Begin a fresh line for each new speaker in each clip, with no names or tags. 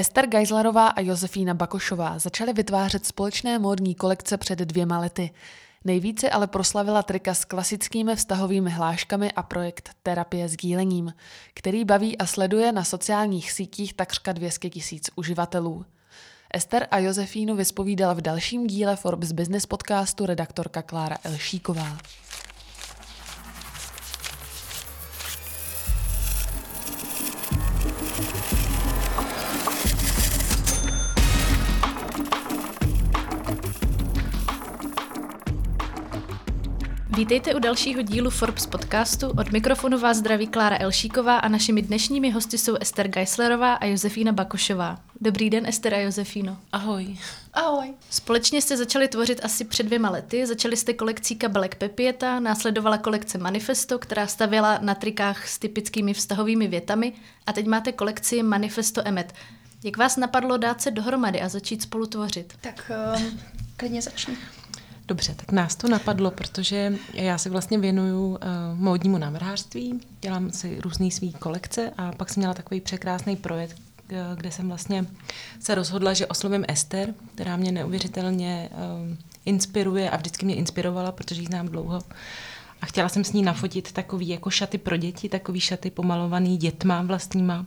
Ester Geislerová a Josefína Bakošová začaly vytvářet společné módní kolekce před dvěma lety. Nejvíce ale proslavila trika s klasickými vztahovými hláškami a projekt Terapie s dílením, který baví a sleduje na sociálních sítích takřka 200 tisíc uživatelů. Ester a Josefínu vyspovídala v dalším díle Forbes Business podcastu redaktorka Klára Elšíková.
Vítejte u dalšího dílu Forbes podcastu. Od mikrofonu vás zdraví Klára Elšíková a našimi dnešními hosty jsou Ester Geislerová a Josefína Bakošová. Dobrý den, Ester a Josefíno.
Ahoj.
Ahoj. Společně jste začali tvořit asi před dvěma lety. Začali jste kolekcí kabelek Pepieta, následovala kolekce Manifesto, která stavěla na trikách s typickými vztahovými větami a teď máte kolekci Manifesto Emet. Jak vás napadlo dát se dohromady a začít spolu tvořit?
Tak um, klidně začni.
Dobře, tak nás to napadlo, protože já se vlastně věnuju uh, módnímu návrhářství, dělám si různé svý kolekce a pak jsem měla takový překrásný projekt, uh, kde jsem vlastně se rozhodla, že oslovím Ester, která mě neuvěřitelně uh, inspiruje a vždycky mě inspirovala, protože ji znám dlouho. A chtěla jsem s ní nafotit takový jako šaty pro děti, takový šaty pomalovaný dětma vlastníma.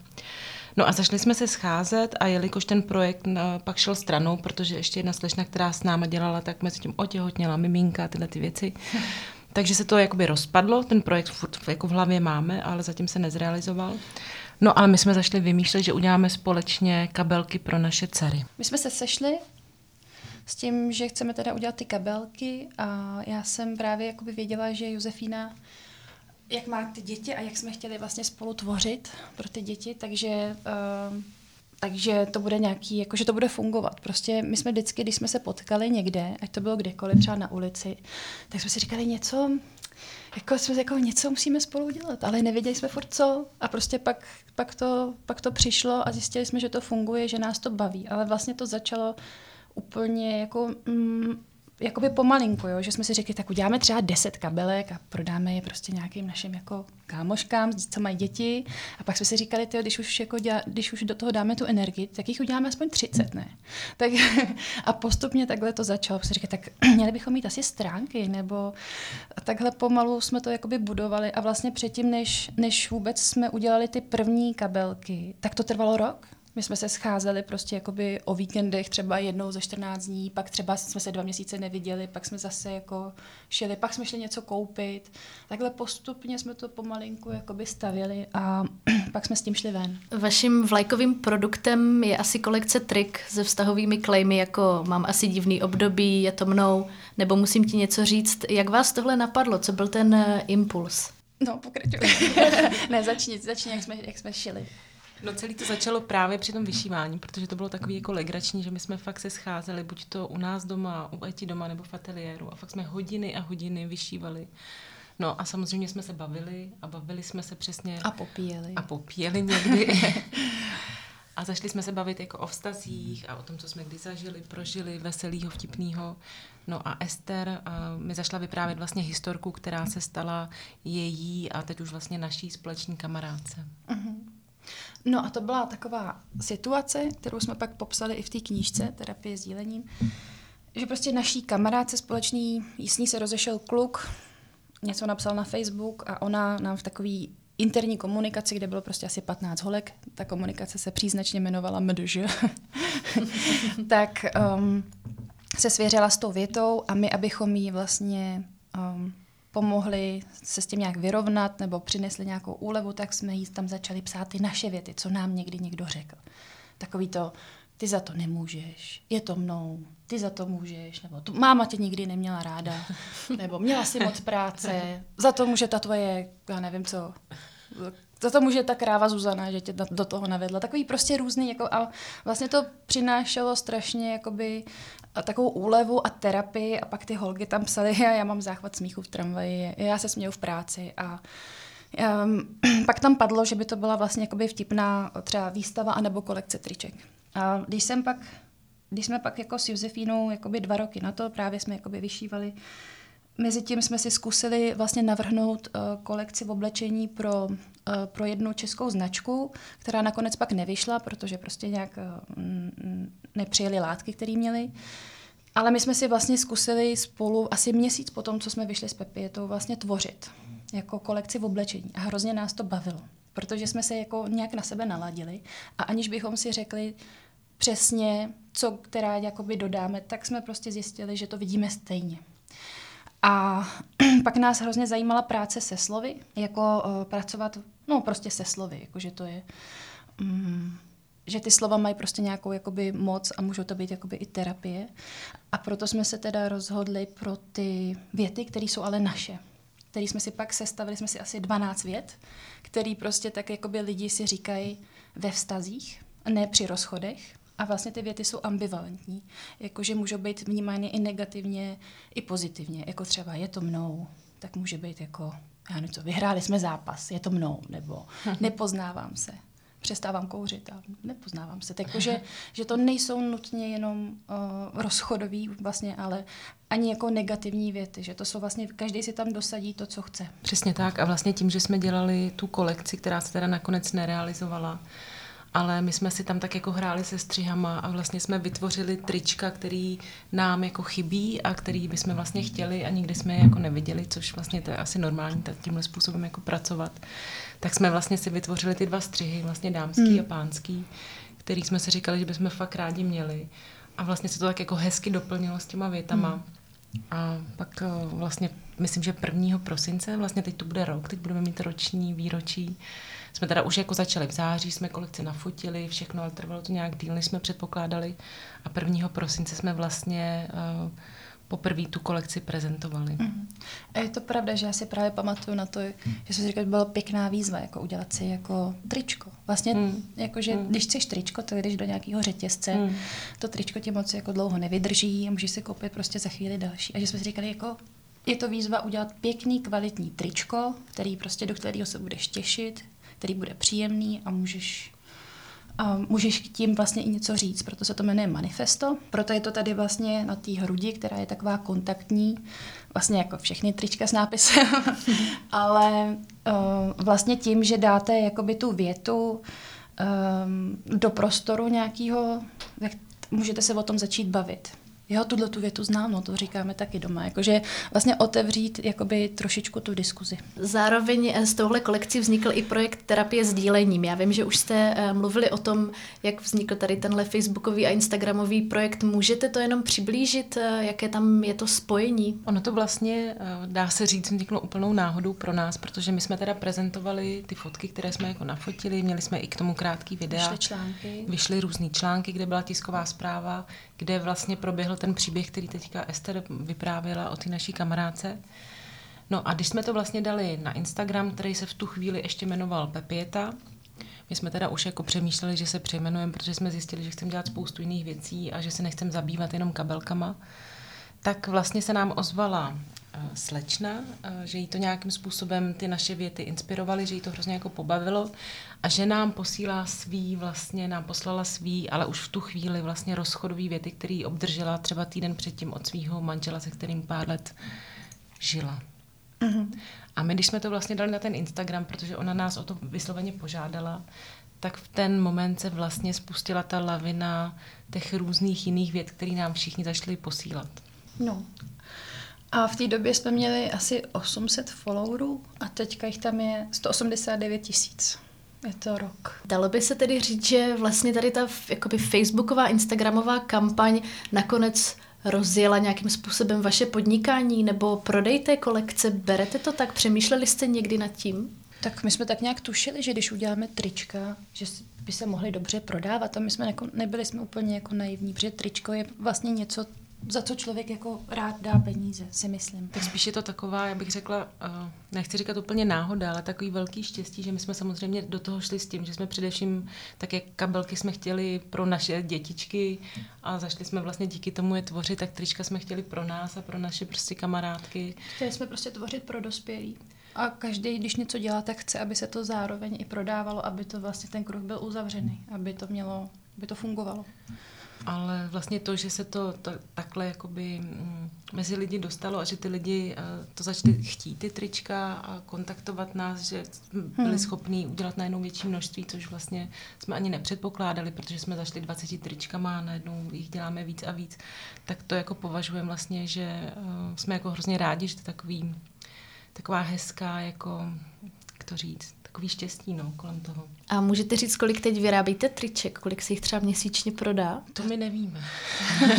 No a zašli jsme se scházet a jelikož ten projekt uh, pak šel stranou, protože ještě jedna slečna, která s náma dělala, tak mezi tím otěhotněla miminka, tyhle ty věci. Takže se to jakoby rozpadlo, ten projekt furt jako v hlavě máme, ale zatím se nezrealizoval. No ale my jsme zašli vymýšlet, že uděláme společně kabelky pro naše dcery.
My jsme se sešli s tím, že chceme teda udělat ty kabelky a já jsem právě jakoby věděla, že Josefína jak má ty děti a jak jsme chtěli vlastně spolu tvořit pro ty děti, takže, uh, takže to bude nějaký, jako, že to bude fungovat. Prostě my jsme vždycky, když jsme se potkali někde, ať to bylo kdekoliv, třeba na ulici, tak jsme si říkali něco, jako jsme jako něco musíme spolu dělat, ale nevěděli jsme furt co. A prostě pak, pak, to, pak to přišlo a zjistili jsme, že to funguje, že nás to baví, ale vlastně to začalo úplně jako mm, jakoby pomalinku, jo? že jsme si řekli, tak uděláme třeba 10 kabelek a prodáme je prostě nějakým našim jako kámoškám, co mají děti. A pak jsme si říkali, tyjo, když, už jako děla, když už do toho dáme tu energii, tak jich uděláme aspoň 30, ne? Tak, a postupně takhle to začalo. Si říkali, tak měli bychom mít asi stránky, nebo a takhle pomalu jsme to jakoby budovali. A vlastně předtím, než, než vůbec jsme udělali ty první kabelky, tak to trvalo rok. My jsme se scházeli prostě jakoby o víkendech třeba jednou za 14 dní, pak třeba jsme se dva měsíce neviděli, pak jsme zase jako šli, pak jsme šli něco koupit. Takhle postupně jsme to pomalinku jakoby stavěli a pak jsme s tím šli ven.
Vaším vlajkovým produktem je asi kolekce trik se vztahovými klejmy, jako mám asi divný období, je to mnou, nebo musím ti něco říct. Jak vás tohle napadlo? Co byl ten eh, impuls?
No, pokračuj. ne, začni, začni, jak jsme, jak jsme šili.
No celý to začalo právě při tom vyšívání, protože to bylo takový jako legrační, že my jsme fakt se scházeli, buď to u nás doma, u Eti doma, nebo v ateliéru a fakt jsme hodiny a hodiny vyšívali. No a samozřejmě jsme se bavili a bavili jsme se přesně...
A popíjeli.
A popíjeli někdy. a zašli jsme se bavit jako o vztazích a o tom, co jsme kdy zažili, prožili, veselýho, vtipného. No a Ester uh, mi zašla vyprávět vlastně historku, která se stala její a teď už vlastně naší společní kamarádce. Uh-huh.
No a to byla taková situace, kterou jsme pak popsali i v té knížce Terapie s dílením, že prostě naší kamarádce společný, jísní se rozešel kluk, něco napsal na Facebook a ona nám v takový interní komunikaci, kde bylo prostě asi 15 holek, ta komunikace se příznačně jmenovala MDŽ, tak um, se svěřila s tou větou a my, abychom jí vlastně um, pomohli se s tím nějak vyrovnat nebo přinesli nějakou úlevu, tak jsme jí tam začali psát ty naše věty, co nám někdy někdo řekl. Takový to, ty za to nemůžeš, je to mnou, ty za to můžeš, nebo tu, máma tě nikdy neměla ráda, nebo měla si moc práce, za to může ta tvoje, já nevím co, za to může ta kráva Zuzana, že tě do toho navedla. Takový prostě různý, jako, a vlastně to přinášelo strašně jakoby takovou úlevu a terapii a pak ty holky tam psaly, a já mám záchvat smíchu v tramvaji, já se směju v práci a um, pak tam padlo, že by to byla vlastně jakoby vtipná třeba výstava anebo kolekce triček. A když jsem pak, když jsme pak jako s Josefínou jakoby dva roky na to, právě jsme jakoby vyšívali, Mezitím jsme si zkusili vlastně navrhnout uh, kolekci v oblečení pro pro jednu českou značku, která nakonec pak nevyšla, protože prostě nějak uh, nepřijeli látky, které měli. Ale my jsme si vlastně zkusili spolu asi měsíc po tom, co jsme vyšli z Pepietou, vlastně tvořit jako kolekci v oblečení. A hrozně nás to bavilo, protože jsme se jako nějak na sebe naladili a aniž bychom si řekli přesně, co která jakoby dodáme, tak jsme prostě zjistili, že to vidíme stejně. A pak nás hrozně zajímala práce se slovy, jako uh, pracovat, no prostě se slovy, jakože to je, um, že ty slova mají prostě nějakou jakoby moc a můžou to být jakoby i terapie. A proto jsme se teda rozhodli pro ty věty, které jsou ale naše který jsme si pak sestavili, jsme si asi 12 vět, který prostě tak jakoby lidi si říkají ve vztazích, ne při rozchodech. A vlastně ty věty jsou ambivalentní, jakože můžou být vnímány i negativně, i pozitivně, jako třeba je to mnou, tak může být jako, já nevím co, vyhráli jsme zápas, je to mnou, nebo nepoznávám se přestávám kouřit a nepoznávám se. Takže že to nejsou nutně jenom uh, rozchodový vlastně, ale ani jako negativní věty, že to jsou vlastně, každý si tam dosadí to, co chce.
Přesně tak a vlastně tím, že jsme dělali tu kolekci, která se teda nakonec nerealizovala, ale my jsme si tam tak jako hráli se střihama a vlastně jsme vytvořili trička, který nám jako chybí a který bychom vlastně chtěli a nikdy jsme je jako neviděli, což vlastně to je asi normální tímhle způsobem jako pracovat. Tak jsme vlastně si vytvořili ty dva střihy, vlastně dámský hmm. a pánský, který jsme si říkali, že bychom fakt rádi měli. A vlastně se to tak jako hezky doplnilo s těma větama. Hmm. A pak eh, vlastně, myslím, že 1. prosince, vlastně teď to bude rok, teď budeme mít roční výročí, jsme teda už jako začali v září, jsme kolekci nafotili, všechno, ale trvalo to nějak díl, než jsme předpokládali. A 1. prosince jsme vlastně uh, poprvé tu kolekci prezentovali. Mm.
A je to pravda, že já si právě pamatuju na to, že jsem si říkala, že byla pěkná výzva, jako udělat si jako tričko. Vlastně, mm. jakože mm. když chceš tričko, to jdeš do nějakého řetězce, mm. to tričko ti moc jako dlouho nevydrží a můžeš si koupit prostě za chvíli další. A že jsme si říkali, jako je to výzva udělat pěkný, kvalitní tričko, který prostě do kterého se budeš těšit, který bude příjemný a můžeš a můžeš tím vlastně i něco říct, proto se to jmenuje manifesto. Proto je to tady vlastně na té hrudi, která je taková kontaktní, vlastně jako všechny trička s nápisem, ale uh, vlastně tím, že dáte jakoby tu větu um, do prostoru nějakého, můžete se o tom začít bavit jo, tuhle tu větu znám, no to říkáme taky doma, jakože vlastně otevřít jakoby trošičku tu diskuzi.
Zároveň z eh, touhle kolekcí vznikl i projekt terapie s dílením. Já vím, že už jste eh, mluvili o tom, jak vznikl tady tenhle facebookový a instagramový projekt. Můžete to jenom přiblížit, eh, jaké tam je to spojení?
Ono to vlastně, dá se říct, vzniklo úplnou náhodou pro nás, protože my jsme teda prezentovali ty fotky, které jsme jako nafotili, měli jsme i k tomu krátký videa.
Vyšly články.
Vyšly různý články, kde byla tisková zpráva, kde vlastně proběhl ten příběh, který teďka Ester vyprávěla o té naší kamarádce. No a když jsme to vlastně dali na Instagram, který se v tu chvíli ještě jmenoval Pepieta, my jsme teda už jako přemýšleli, že se přejmenujeme, protože jsme zjistili, že chceme dělat spoustu jiných věcí a že se nechceme zabývat jenom kabelkama, tak vlastně se nám ozvala slečna, eh, že jí to nějakým způsobem ty naše věty inspirovaly, že jí to hrozně jako pobavilo a že nám posílá svý, vlastně nám poslala svý, ale už v tu chvíli vlastně rozchodový věty, který obdržela třeba týden předtím od svého manžela, se kterým pár let žila. Mm-hmm. A my, když jsme to vlastně dali na ten Instagram, protože ona nás o to vysloveně požádala, tak v ten moment se vlastně spustila ta lavina těch různých jiných věd, které nám všichni začali posílat.
No, a v té době jsme měli asi 800 followerů a teďka jich tam je 189 tisíc. Je to rok.
Dalo by se tedy říct, že vlastně tady ta jakoby facebooková, instagramová kampaň nakonec rozjela nějakým způsobem vaše podnikání nebo prodej té kolekce? Berete to tak? Přemýšleli jste někdy nad tím?
Tak my jsme tak nějak tušili, že když uděláme trička, že by se mohly dobře prodávat a my jsme jako, nebyli jsme úplně jako naivní, protože tričko je vlastně něco, za co člověk jako rád dá peníze, si myslím.
Tak spíš je to taková, já bych řekla, uh, nechci říkat úplně náhoda, ale takový velký štěstí, že my jsme samozřejmě do toho šli s tím, že jsme především také kabelky jsme chtěli pro naše dětičky a zašli jsme vlastně díky tomu je tvořit, tak trička jsme chtěli pro nás a pro naše prostě kamarádky.
Chtěli jsme prostě tvořit pro dospělí. A každý, když něco dělá, tak chce, aby se to zároveň i prodávalo, aby to vlastně ten kruh byl uzavřený, aby to mělo aby to fungovalo.
Ale vlastně to, že se to, to takhle jakoby mm, mezi lidi dostalo a že ty lidi uh, to začali chtít ty trička a kontaktovat nás, že byli hmm. schopní udělat najednou větší množství, což vlastně jsme ani nepředpokládali, protože jsme zašli 20 tričkama a najednou jich děláme víc a víc, tak to jako považujeme vlastně, že uh, jsme jako hrozně rádi, že to je takový, taková hezká, jako, jak to říct, takový štěstí no, kolem toho.
A můžete říct, kolik teď vyrábíte triček? Kolik se jich třeba měsíčně prodá?
To my nevíme.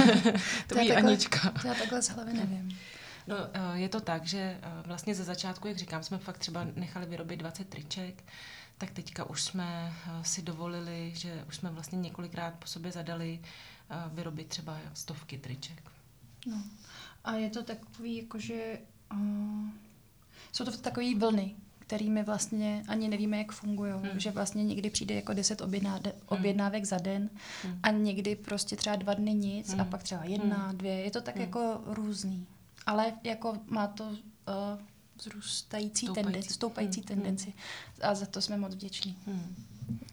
to ví
Anička. Já takhle z hlavy nevím.
No, eh, je to tak, že eh, vlastně ze začátku, jak říkám, jsme fakt třeba nechali vyrobit 20 triček, tak teďka už jsme eh, si dovolili, že už jsme vlastně několikrát po sobě zadali vyrobit třeba stovky triček.
No. A je to takový, jakože uh, jsou to takové vlny, kterými vlastně ani nevíme, jak fungují. Hmm. Že vlastně někdy přijde jako deset objedná, de, hmm. objednávek za den hmm. a někdy prostě třeba dva dny nic hmm. a pak třeba jedna, hmm. dvě. Je to tak hmm. jako různý. Ale jako má to uh, zrůstající tendenci, stoupající hmm. tendenci. A za to jsme moc vděční. Hmm.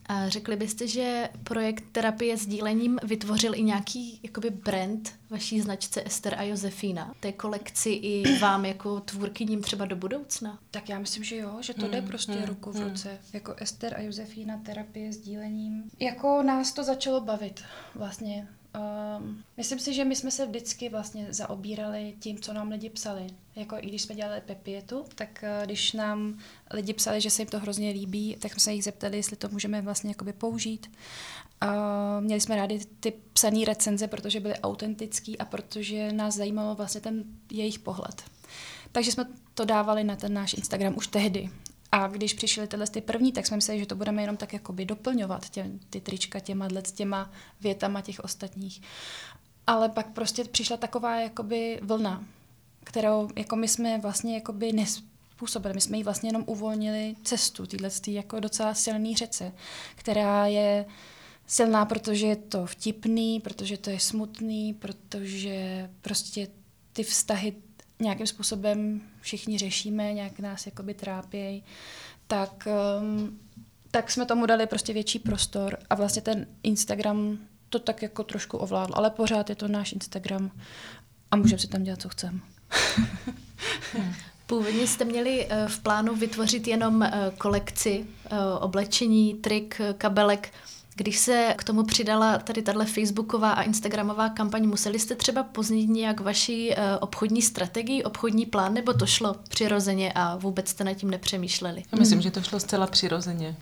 A řekli byste, že projekt terapie s dílením vytvořil i nějaký jakoby brand vaší značce Ester a Josefína, té kolekci i vám jako tvůrkyním třeba do budoucna?
Tak já myslím, že jo, že to jde hmm, prostě hmm, ruku v hmm. ruce. Jako Ester a Josefína, terapie s dílením. Jako nás to začalo bavit vlastně Um, myslím si, že my jsme se vždycky vlastně zaobírali tím, co nám lidi psali. Jako i když jsme dělali Pepietu, tak uh, když nám lidi psali, že se jim to hrozně líbí, tak jsme se jich zeptali, jestli to můžeme vlastně jakoby použít. Uh, měli jsme rádi ty psané recenze, protože byly autentický a protože nás zajímalo vlastně ten jejich pohled. Takže jsme to dávali na ten náš Instagram už tehdy. A když přišly tyhle ty první, tak jsme mysleli, že to budeme jenom tak jakoby doplňovat, tě, ty trička těma, těma větama těch ostatních. Ale pak prostě přišla taková jakoby vlna, kterou jako my jsme vlastně jakoby nespůsobili. My jsme jí vlastně jenom uvolnili cestu, tyhle jako docela silný řece, která je silná, protože je to vtipný, protože to je smutný, protože prostě ty vztahy nějakým způsobem všichni řešíme, nějak nás jakoby trápějí, tak, um, tak jsme tomu dali prostě větší prostor a vlastně ten Instagram to tak jako trošku ovládl, ale pořád je to náš Instagram a můžeme si tam dělat, co chceme.
Původně jste měli eh, v plánu vytvořit jenom eh, kolekci eh, oblečení, trik, kabelek když se k tomu přidala tady tahle facebooková a instagramová kampaň, museli jste třeba poznít nějak vaši uh, obchodní strategii, obchodní plán, nebo to šlo přirozeně a vůbec jste nad tím nepřemýšleli?
Já myslím, že to šlo zcela přirozeně.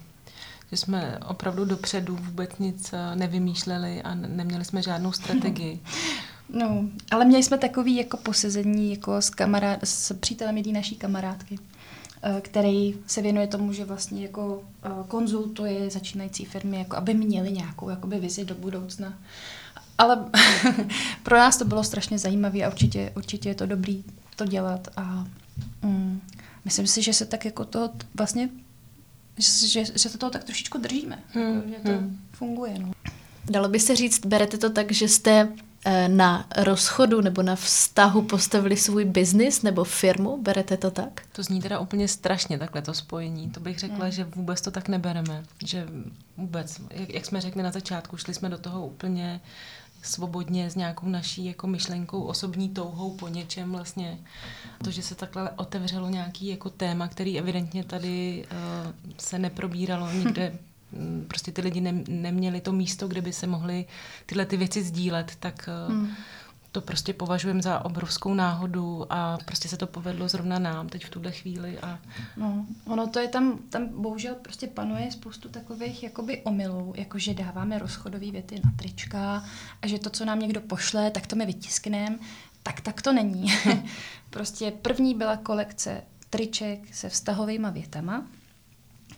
Že jsme opravdu dopředu vůbec nic eh, nevymýšleli a neměli jsme žádnou strategii.
No, ale měli jsme takový jako posezení jako s, kamarád, s přítelem jedné naší kamarádky. Eh, který se věnuje tomu, že vlastně jako eh, konzultuje začínající firmy, jako aby měli nějakou jakoby vizi do budoucna. Ale pro nás to bylo strašně zajímavé a určitě, určitě je to dobrý to dělat a mm, myslím si, že se tak jako to vlastně, že, že, že se toho tak trošičku držíme, hmm, jako, že to hmm. funguje. No.
Dalo by se říct, berete to tak, že jste na rozchodu nebo na vztahu postavili svůj biznis nebo firmu? Berete to tak?
To zní teda úplně strašně takhle to spojení. To bych řekla, hmm. že vůbec to tak nebereme. Že vůbec, jak, jak jsme řekli na začátku, šli jsme do toho úplně svobodně s nějakou naší jako myšlenkou, osobní touhou po něčem vlastně. To, že se takhle otevřelo nějaký jako téma, který evidentně tady uh, se neprobíralo nikde prostě ty lidi ne, neměli to místo, kde by se mohli tyhle ty věci sdílet, tak eh, hmm. to prostě považujeme za obrovskou náhodu a prostě se to povedlo zrovna nám teď v tuhle chvíli. A...
No, ono to je tam, tam bohužel prostě panuje spoustu takových jakoby omylů, jako že dáváme rozchodové věty na trička a že to, co nám někdo pošle, tak to my vytiskneme. Tak tak to není. prostě první byla kolekce triček se vztahovými větama,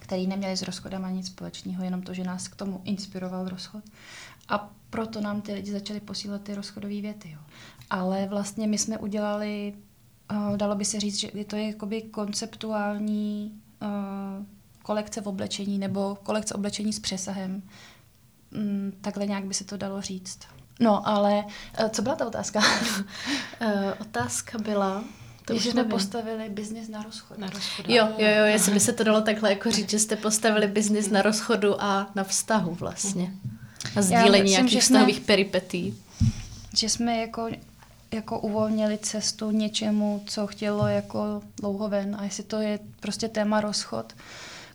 který neměli s rozchodama nic společného, jenom to, že nás k tomu inspiroval rozchod. A proto nám ty lidi začali posílat ty rozchodové věty. Jo. Ale vlastně my jsme udělali, uh, dalo by se říct, že to je jakoby konceptuální uh, kolekce v oblečení nebo kolekce oblečení s přesahem. Mm, takhle nějak by se to dalo říct. No, ale uh, co byla ta otázka?
otázka byla,
to že jsme postavili biznis na rozchodu.
Na rozchodu. Jo, jo, jo, jestli by se to dalo takhle jako říct, že jste postavili biznis na rozchodu a na vztahu vlastně. A sdílení nějakých vztahových peripetí.
Že jsme jako jako uvolnili cestu něčemu, co chtělo jako dlouho ven. A jestli to je prostě téma rozchod,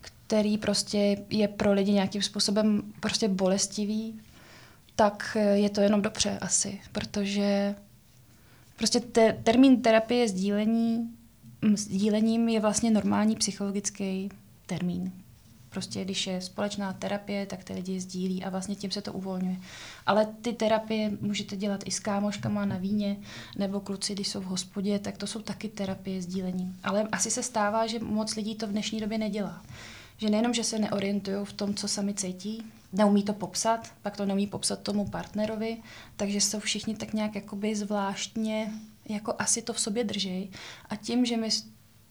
který prostě je pro lidi nějakým způsobem prostě bolestivý, tak je to jenom dobře asi, protože prostě te, termín terapie sdílení, sdílením je vlastně normální psychologický termín. Prostě když je společná terapie, tak ty lidi sdílí a vlastně tím se to uvolňuje. Ale ty terapie můžete dělat i s kámoškama na víně, nebo kluci, když jsou v hospodě, tak to jsou taky terapie sdílením. Ale asi se stává, že moc lidí to v dnešní době nedělá. Že nejenom, že se neorientují v tom, co sami cítí, neumí to popsat, pak to neumí popsat tomu partnerovi, takže jsou všichni tak nějak jakoby zvláštně, jako asi to v sobě držej. A tím, že my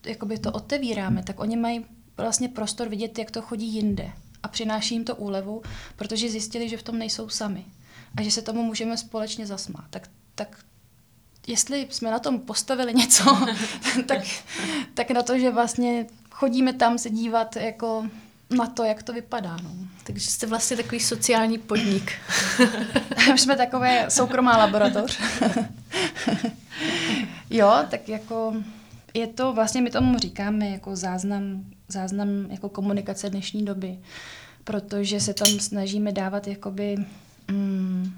jakoby to otevíráme, tak oni mají vlastně prostor vidět, jak to chodí jinde. A přináší jim to úlevu, protože zjistili, že v tom nejsou sami. A že se tomu můžeme společně zasmát. Tak, tak jestli jsme na tom postavili něco, tak, tak na to, že vlastně chodíme tam se dívat jako na to, jak to vypadá. No.
Takže jste vlastně takový sociální podnik.
Už jsme takové soukromá laboratoř. jo, tak jako je to, vlastně my tomu říkáme jako záznam, záznam jako komunikace dnešní doby, protože se tam snažíme dávat jakoby mm,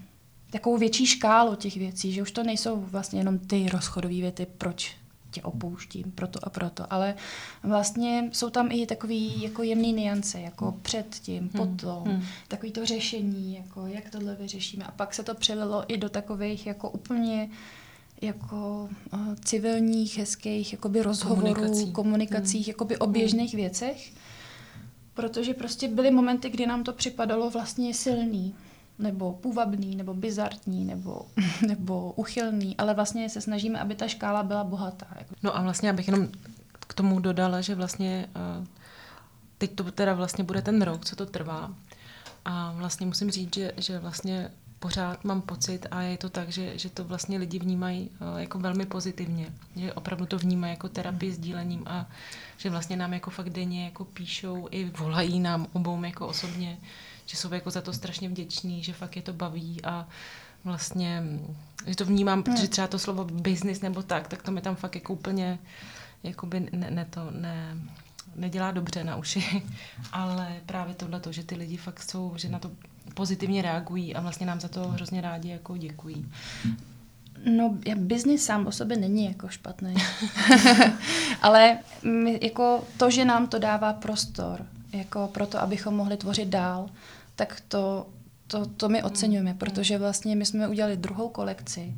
takovou větší škálu těch věcí, že už to nejsou vlastně jenom ty rozchodové věty, proč tě opouštím, proto a proto, ale vlastně jsou tam i takový jako jemný niance, jako předtím, hmm. potom, hmm. takový to řešení, jako jak tohle vyřešíme. A pak se to přelilo i do takových jako úplně jako uh, civilních, hezkých jakoby rozhovorů, Komunikací. komunikacích, hmm. jakoby o běžných hmm. věcech, protože prostě byly momenty, kdy nám to připadalo vlastně silný, nebo půvabný, nebo bizartní, nebo, nebo uchylný, ale vlastně se snažíme, aby ta škála byla bohatá. Jako.
No a vlastně, abych jenom k tomu dodala, že vlastně uh, teď to teda vlastně bude ten rok, co to trvá. A vlastně musím říct, že, že vlastně pořád mám pocit a je to tak, že, že to vlastně lidi vnímají uh, jako velmi pozitivně, že opravdu to vnímají jako terapii sdílením a že vlastně nám jako fakt denně jako píšou i volají nám obou jako osobně, že jsou jako za to strašně vděční, že fakt je to baví a vlastně, že to vnímám, protože hmm. třeba to slovo business nebo tak, tak to mi tam fakt jako úplně jakoby ne, ne to, ne, nedělá dobře na uši, ale právě tohle to, že ty lidi fakt jsou, že na to pozitivně reagují a vlastně nám za to hrozně rádi jako děkují.
No, biznis sám o sobě není jako špatný. Ale my, jako to, že nám to dává prostor, jako proto, abychom mohli tvořit dál, tak to, to, to my oceňujeme, protože vlastně my jsme udělali druhou kolekci,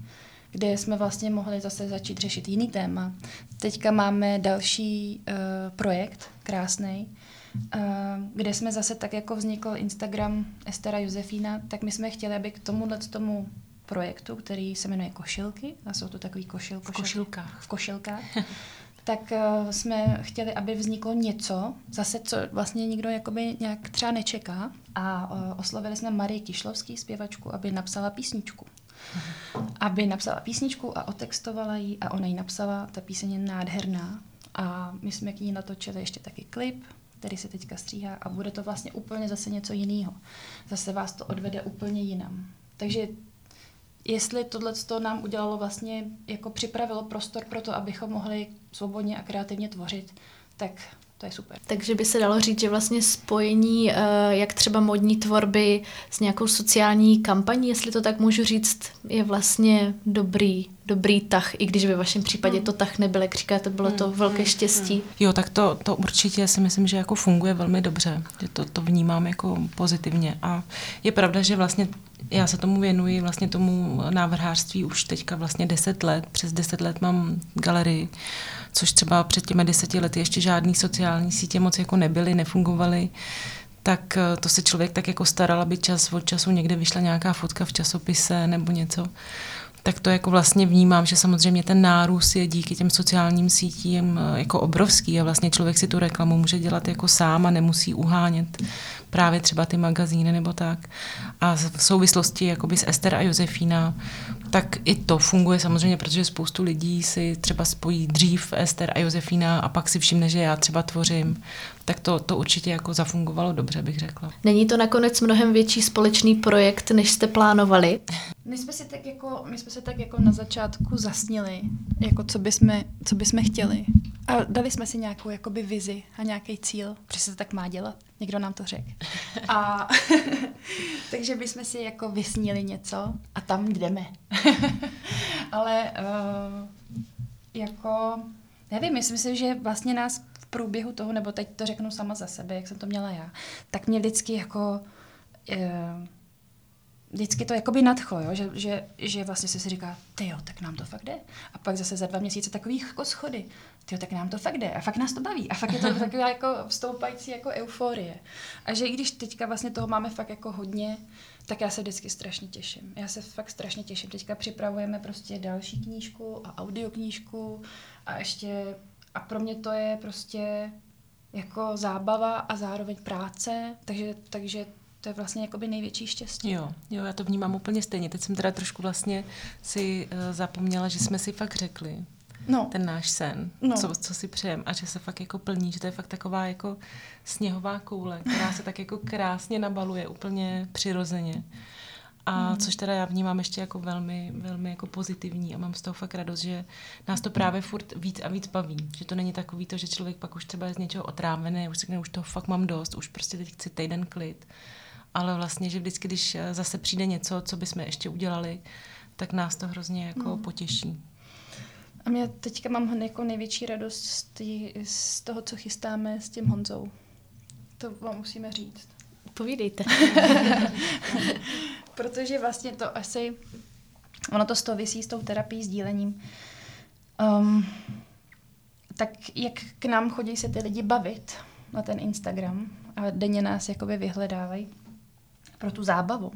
kde jsme vlastně mohli zase začít řešit jiný téma. Teďka máme další uh, projekt, krásný, uh, kde jsme zase tak, jako vznikl Instagram Estera Josefína, tak my jsme chtěli, aby k tomuhle tomu projektu, který se jmenuje Košilky, a jsou to takový košil,
košil, v košilkách.
V košilkách. tak uh, jsme chtěli, aby vzniklo něco, zase co vlastně nikdo jakoby nějak třeba nečeká. A uh, oslovili jsme Marii Kišlovský, zpěvačku, aby napsala písničku. Aby napsala písničku a otextovala ji a ona ji napsala. Ta píseň je nádherná. A my jsme k ní natočili ještě taky klip, který se teďka stříhá a bude to vlastně úplně zase něco jiného. Zase vás to odvede úplně jinam. Takže jestli tohle nám udělalo vlastně, jako připravilo prostor pro to, abychom mohli svobodně a kreativně tvořit, tak to je super.
Takže by se dalo říct, že vlastně spojení, eh, jak třeba modní tvorby s nějakou sociální kampaní, jestli to tak můžu říct, je vlastně dobrý, dobrý tah, i když ve vašem případě hmm. to tah nebyl, jak říkáte, bylo to hmm, velké hmm, štěstí.
Jo, tak to, to určitě si myslím, že jako funguje velmi dobře, že to, to vnímám jako pozitivně a je pravda, že vlastně já se tomu věnuji, vlastně tomu návrhářství už teďka vlastně deset let, přes deset let mám galerii, což třeba před těmi deseti lety ještě žádný sociální sítě moc jako nebyly, nefungovaly tak eh, to se člověk tak jako staral, aby čas od času někde vyšla nějaká fotka v časopise nebo něco tak to jako vlastně vnímám, že samozřejmě ten nárůst je díky těm sociálním sítím eh, jako obrovský a vlastně člověk si tu reklamu může dělat jako sám a nemusí uhánět právě třeba ty magazíny nebo tak. A v souvislosti jakoby s Ester a Josefína tak i to funguje samozřejmě, protože spoustu lidí si třeba spojí dřív Ester a Josefína a pak si všimne, že já třeba tvořím, tak to, to určitě jako zafungovalo dobře, bych řekla.
Není to nakonec mnohem větší společný projekt, než jste plánovali?
My jsme si tak jako, my jsme se tak jako na začátku zasnili, jako co bychom, co bychom chtěli. A dali jsme si nějakou jakoby vizi a nějaký cíl, protože se to tak má dělat. Někdo nám to řekl. A takže bychom si jako vysnili něco a tam jdeme. Ale uh, jako, nevím, myslím si, že vlastně nás průběhu toho, nebo teď to řeknu sama za sebe, jak jsem to měla já, tak mě vždycky jako uh, vždycky to jakoby nadchlo, jo? Že, že, že vlastně se si říká, ty jo, tak nám to fakt jde. A pak zase za dva měsíce takových jako schody, ty jo, tak nám to fakt jde. A fakt nás to baví. A fakt je to taková jako vstoupající jako euforie. A že i když teďka vlastně toho máme fakt jako hodně, tak já se vždycky strašně těším. Já se fakt strašně těším. Teďka připravujeme prostě další knížku a audioknížku a ještě, a pro mě to je prostě jako zábava a zároveň práce, takže, takže to je vlastně jakoby největší štěstí.
Jo, jo, já to vnímám úplně stejně. Teď jsem teda trošku vlastně si uh, zapomněla, že jsme si fakt řekli, no. ten náš sen, no. co, co si přejem a že se fakt jako plní, že to je fakt taková jako sněhová koule, která se tak jako krásně nabaluje úplně přirozeně. A mm. což teda já vnímám ještě jako velmi, velmi jako pozitivní a mám z toho fakt radost, že nás to právě furt víc a víc baví. Že to není takový to, že člověk pak už třeba je z něčeho otrávený, už řekne, už toho fakt mám dost, už prostě teď chci týden klid ale vlastně, že vždycky, když eh, zase přijde něco, co bychom ještě udělali, tak nás to hrozně jako hmm. potěší.
A mě teďka mám jako největší radost z, tý, z toho, co chystáme s tím Honzou. To vám musíme říct.
Povídejte.
Protože vlastně to asi, ono to vysí s tou terapií, sdílením. Um, tak jak k nám chodí se ty lidi bavit na ten Instagram a denně nás jakoby vyhledávají, pro tu zábavu,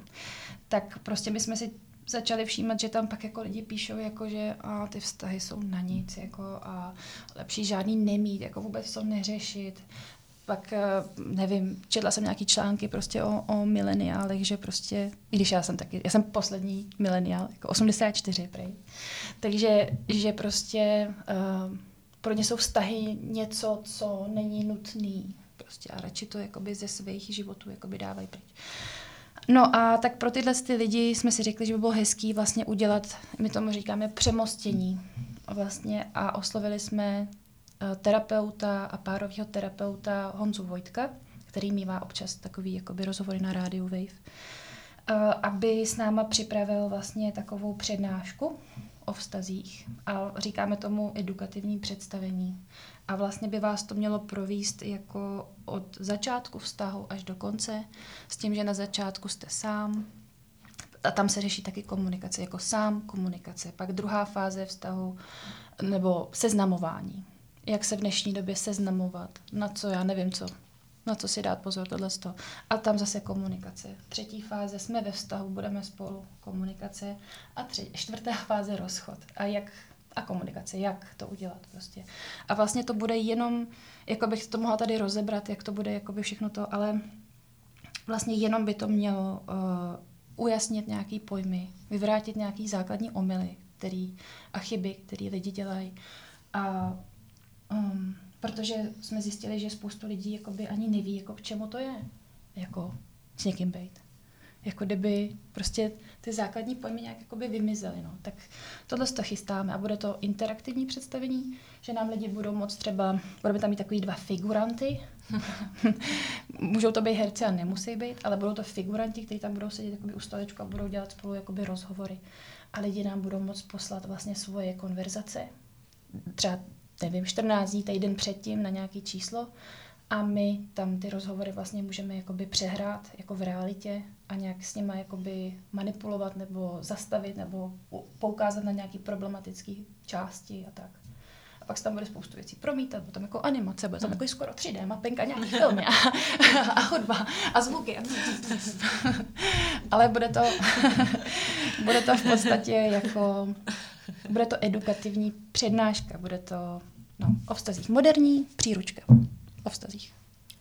tak prostě my jsme si začali všímat, že tam pak jako lidi píšou, jako že a ty vztahy jsou na nic, jako a lepší žádný nemít, jako vůbec to neřešit. Pak, eh, nevím, četla jsem nějaký články prostě o, o mileniálech, že prostě, i když já jsem taky, já jsem poslední mileniál, jako 84 prej. Takže, že prostě uh, pro ně jsou vztahy něco, co není nutný. Prostě a radši to jakoby ze svých životů jakoby dávají pryč. No a tak pro tyhle ty lidi jsme si řekli, že by bylo hezký vlastně udělat, my tomu říkáme přemostění vlastně a oslovili jsme terapeuta a párového terapeuta Honzu Vojtka, který mývá občas takový jakoby rozhovory na rádiu Wave, eh, aby s náma připravil vlastně takovou přednášku o vztazích a říkáme tomu edukativní představení. A vlastně by vás to mělo províst jako od začátku vztahu až do konce, s tím, že na začátku jste sám, a tam se řeší taky komunikace, jako sám komunikace. Pak druhá fáze vztahu, nebo seznamování. Jak se v dnešní době seznamovat, na co já nevím co, na co si dát pozor, tohle A tam zase komunikace. Třetí fáze, jsme ve vztahu, budeme spolu, komunikace. A tři, čtvrtá fáze, rozchod. A jak a komunikace, jak to udělat prostě. A vlastně to bude jenom, jako bych to mohla tady rozebrat, jak to bude jakoby všechno to, ale vlastně jenom by to mělo uh, ujasnit nějaký pojmy, vyvrátit nějaký základní omily který, a chyby, které lidi dělají. A um, protože jsme zjistili, že spoustu lidí jakoby ani neví, jako k čemu to je, jako s někým být jako kdyby prostě ty základní pojmy nějak jakoby vymizely. No. Tak tohle to chystáme a bude to interaktivní představení, že nám lidi budou moct třeba, budeme tam mít takový dva figuranty, můžou to být herci a nemusí být, ale budou to figuranti, kteří tam budou sedět u stolečku a budou dělat spolu jakoby rozhovory. A lidi nám budou moct poslat vlastně svoje konverzace, třeba nevím, 14 dní, týden předtím na nějaký číslo a my tam ty rozhovory vlastně můžeme jakoby přehrát jako v realitě a nějak s nimi jakoby manipulovat nebo zastavit nebo poukázat na nějaké problematické části a tak. A pak se tam bude spoustu věcí promítat, bude tam jako animace, bude tam takový skoro 3D mapping a nějaký filmy a, a chodba a zvuky. Ale bude to, bude to v podstatě jako, bude to edukativní přednáška, bude to no, o vztazích moderní příručka o vztazích.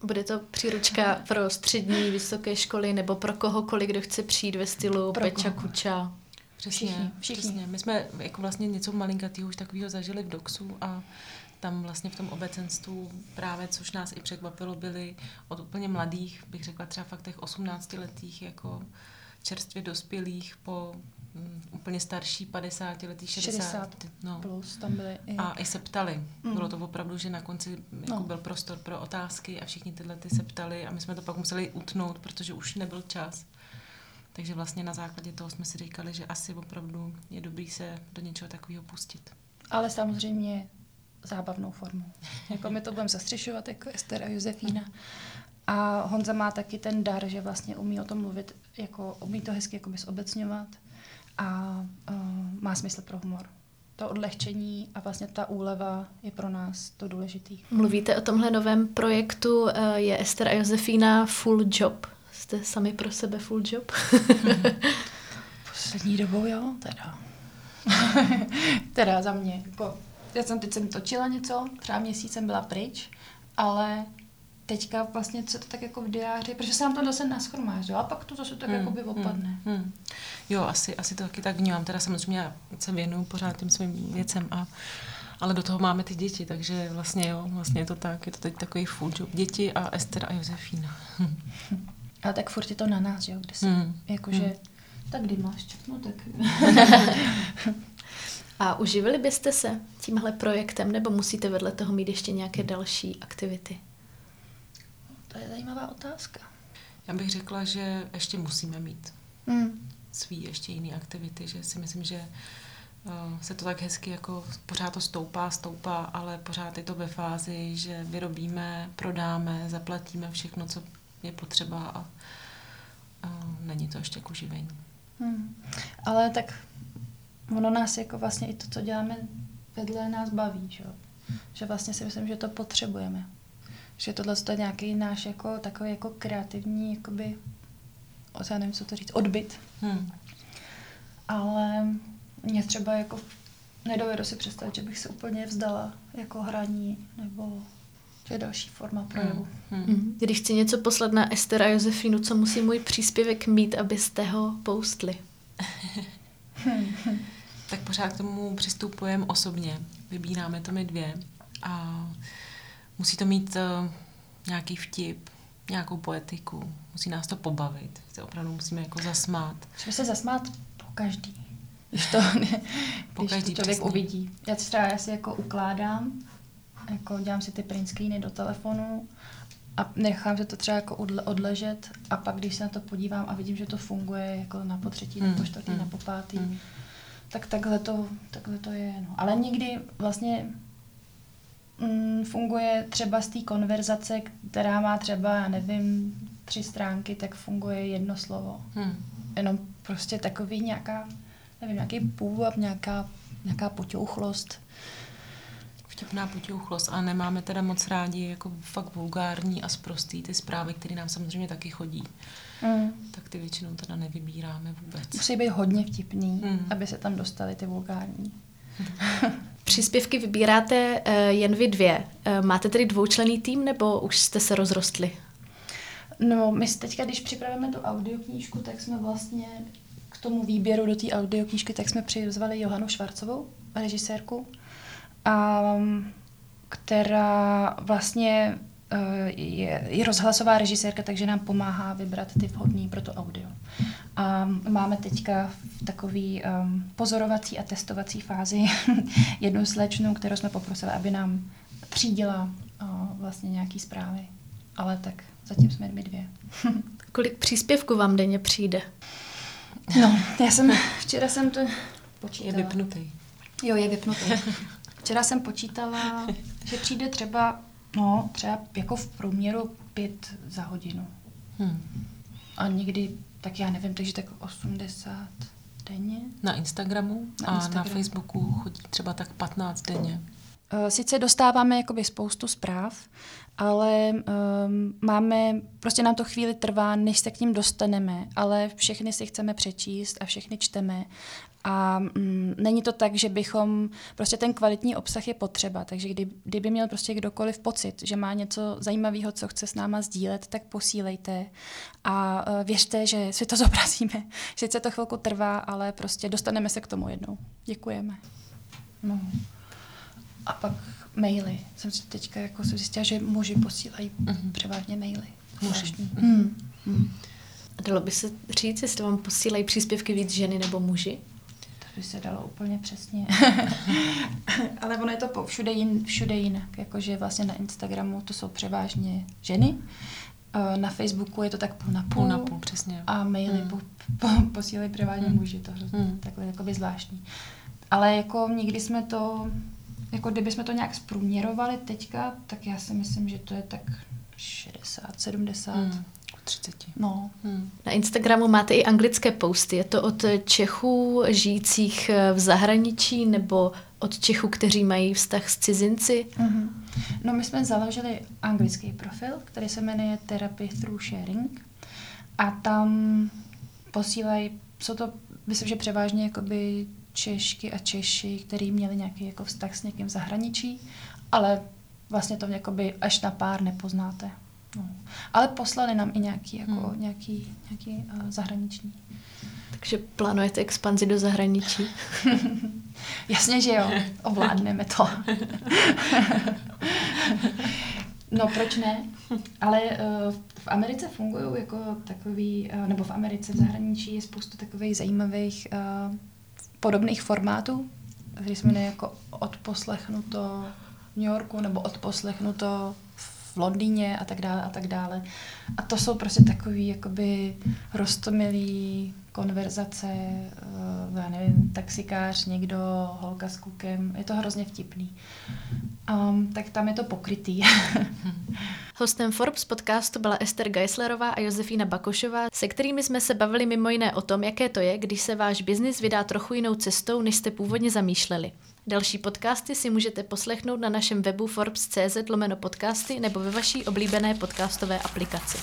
Bude to příručka pro střední, vysoké školy nebo pro kohokoliv, kdo chce přijít ve stylu pro Peča koho? Kuča?
Přesně,
Všichni, všichni.
přesně. My jsme jako vlastně něco malinkatého už takového zažili v Doxu a tam vlastně v tom obecenstvu právě, což nás i překvapilo, byli od úplně mladých, bych řekla třeba fakt těch 18 letých jako čerstvě dospělých po um, úplně starší 50 letý, 60,
60
no.
plus tam byly i...
A i se ptali.
Mm.
Bylo to opravdu, že na konci jako
No.
byl prostor pro otázky a všichni tyhle ty se ptali a my jsme to pak museli utnout, protože už nebyl čas. Takže vlastně na základě toho jsme si říkali, že asi opravdu je dobrý se do něčeho takového pustit.
Ale samozřejmě zábavnou formou. Jako my to budeme zastřešovat jako Ester a Josefína. A Honza má taky ten dar, že vlastně umí o tom mluvit, jako umí to hezky jakoby zobecňovat a uh, má smysl pro humor. To odlehčení a vlastně ta úleva je pro nás to důležitý.
Mluvíte o tomhle novém projektu, eh, je Ester a Josefína full job. Jste sami pro sebe full job?
Poslední dobou jo, teda. teda za mě. Jako, já jsem teď jsem točila něco, třeba měsíc jsem byla pryč, ale teďka vlastně se to tak jako v diáři, protože se nám to zase naschromáždilo a pak to zase tak jako by opadne.
Hmm, hmm. Jo, asi, asi to taky tak vnímám. Teda samozřejmě já se věnuju pořád těm svým věcem, a, ale do toho máme ty děti, takže vlastně jo, vlastně je to tak. Je to teď takový full job. Děti a Ester a Josefína.
Ale tak furt je to na nás, jo, kde se,
Hmm.
jakože,
Hmm.
tak kdy máš čas, no tak.
A uživili byste se tímhle projektem, nebo musíte vedle toho mít ještě nějaké další aktivity?
To je zajímavá otázka.
Já bych řekla, že ještě musíme mít
Hmm.
svý ještě jiné aktivity, že si myslím, že uh, se to tak hezky jako pořád to stoupá, stoupá, ale pořád je to ve fázi, že vyrobíme, prodáme, zaplatíme všechno, co je potřeba a uh, není to ještě k uživení.
Hmm. Ale tak ono nás jako vlastně i to, co děláme vedle nás baví, že, že vlastně si myslím, že to potřebujeme. Že tohle je nějaký náš jako takový jako kreativní, jakoby, o, já nevím, co to říct, odbyt.
Hmm.
Ale mě třeba jako nedovedu si představit, že bych se úplně vzdala jako hraní nebo to je další forma projevu.
Hmm.
Mhm. Když chci něco poslat na Ester a Josefínu, co musí můj příspěvek mít, abyste ho postli?
Tak pořád k tomu přistupujeme osobně. Vybíráme to my dvě a musí to mít uh, nějaký vtip, nějakou poetiku, musí nás to pobavit, se opravdu musíme jako zasmát.
Že se zasmát po každý. Když to,
Po
když
každý,
to člověk
přesně.
uvidí. Já si třeba já si jako ukládám, jako dělám si ty print screeny do telefonu a nechám se to třeba jako odle, odležet a pak, když se na to podívám a vidím, že to funguje jako na potřetí, na
Hmm,
po čtvrtý,
hmm,
na po pátý,
Hmm.
tak takhle to, takhle to je. No. Ale někdy vlastně mm, funguje třeba z té konverzace, která má třeba, já nevím, tři stránky, tak funguje jedno slovo
Hmm.
jenom prostě takový nějaká, nevím, nějaký půvab, nějaká, nějaká poťouchlost.
Vtipná potěuchlost a nemáme teda moc rádi jako fakt vulgární a sprostý ty zprávy, které nám samozřejmě taky chodí.
Mm.
Tak ty většinou teda nevybíráme vůbec.
Musí být hodně vtipný,
Mm.
aby se tam dostaly ty vulgární.
Příspěvky vybíráte uh, jen vy dvě. Uh, máte tedy dvoučlený tým, nebo už jste se rozrostli?
No, my teďka, když připravíme tu audioknížku, tak jsme vlastně k tomu výběru do té audioknížky, tak jsme přizvali Johanu Švarcovou, režisérku, a, která vlastně eh, je, je rozhlasová režisérka, takže nám pomáhá vybrat ty vhodný pro to audio. A máme teďka v takový um, pozorovací a testovací fázi jednu slečnu, kterou jsme poprosili, aby nám třídila uh, vlastně nějaký zprávy. Ale tak zatím jsme my dvě.
Kolik příspěvků vám denně přijde?
No, já jsem, včera jsem to
Je
počítala.
vypnutý.
Jo, je vypnutý. Včera jsem počítala, že přijde třeba, no, třeba jako v průměru pět za hodinu.
Hmm.
A někdy, tak já nevím, takže tak 80 denně.
Na Instagramu
Na
a na
Instagramu.
Facebooku chodí třeba tak 15 denně.
Uh, sice dostáváme jakoby spoustu zpráv, ale um, máme, prostě nám to chvíli trvá, než se k ním dostaneme, ale všechny si chceme přečíst a všechny čteme a mm, není to tak, že bychom, prostě ten kvalitní obsah je potřeba, takže kdy, kdyby měl prostě kdokoliv pocit, že má něco zajímavého, co chce s náma sdílet, tak posílejte a uh, věřte, že si to zobrazíme. Sice to chvilku trvá, ale prostě dostaneme se k tomu jednou. Děkujeme. No. A pak maily. Jsem si teďka jako jsem zjistila, že muži posílají mm-hmm. převážně maily.
Muži. Mm. A dalo by se říct, jestli vám posílají příspěvky víc ženy nebo muži?
By se dalo úplně přesně. Ale ono je to po všude, jin, všude jinak. Jakože vlastně na Instagramu to jsou převážně ženy, eh, na Facebooku je to tak půl na půl.
Půl na půl, přesně.
A maily hmm. po, po, posílají převážně hmm. muži. To hmm. takhle jakoby zvláštní. Ale jako nikdy jsme to, jako kdyby jsme to nějak zprůměrovali teďka, tak já si myslím, že to je tak 60, 70. Hmm.
30.
No.
Hmm. Na Instagramu máte i anglické posty. Je to od Čechů žijících v zahraničí nebo od Čechů, kteří mají vztah s cizinci?
Mm-hmm. No my jsme založili anglický profil, který se jmenuje Therapy Through Sharing a tam posílají, jsou to, myslím, že převážně jakoby Češky a Češi, kteří měli nějaký jako vztah s někým v zahraničí, ale vlastně to jakoby až na pár nepoznáte. No. Ale poslali nám i nějaký, jako, hmm. nějaký, nějaký uh, zahraniční.
Takže plánujete expanzi do zahraničí?
Jasně, že jo. Ovládneme to. no, proč ne? Ale uh, v Americe fungují jako takový, uh, nebo v Americe v zahraničí je spoustu takových zajímavých uh, podobných formátů, který jsme jako odposlechnuto v New Yorku nebo odposlechnuto v Londýně a tak dále a tak dále. A to jsou prostě takový jakoby rostomilý konverzace, uh, já nevím, taxikář, někdo, holka s klukem, je to hrozně vtipný. Um, tak tam je to pokrytý.
Hostem Forbes podcastu byla Ester Geislerová a Josefína Bakošová, se kterými jsme se bavili mimo jiné o tom, jaké to je, když se váš biznis vydá trochu jinou cestou, než jste původně zamýšleli. Další podcasty si můžete poslechnout na našem webu forbes.cz lomeno podcasty nebo ve vaší oblíbené podcastové aplikaci.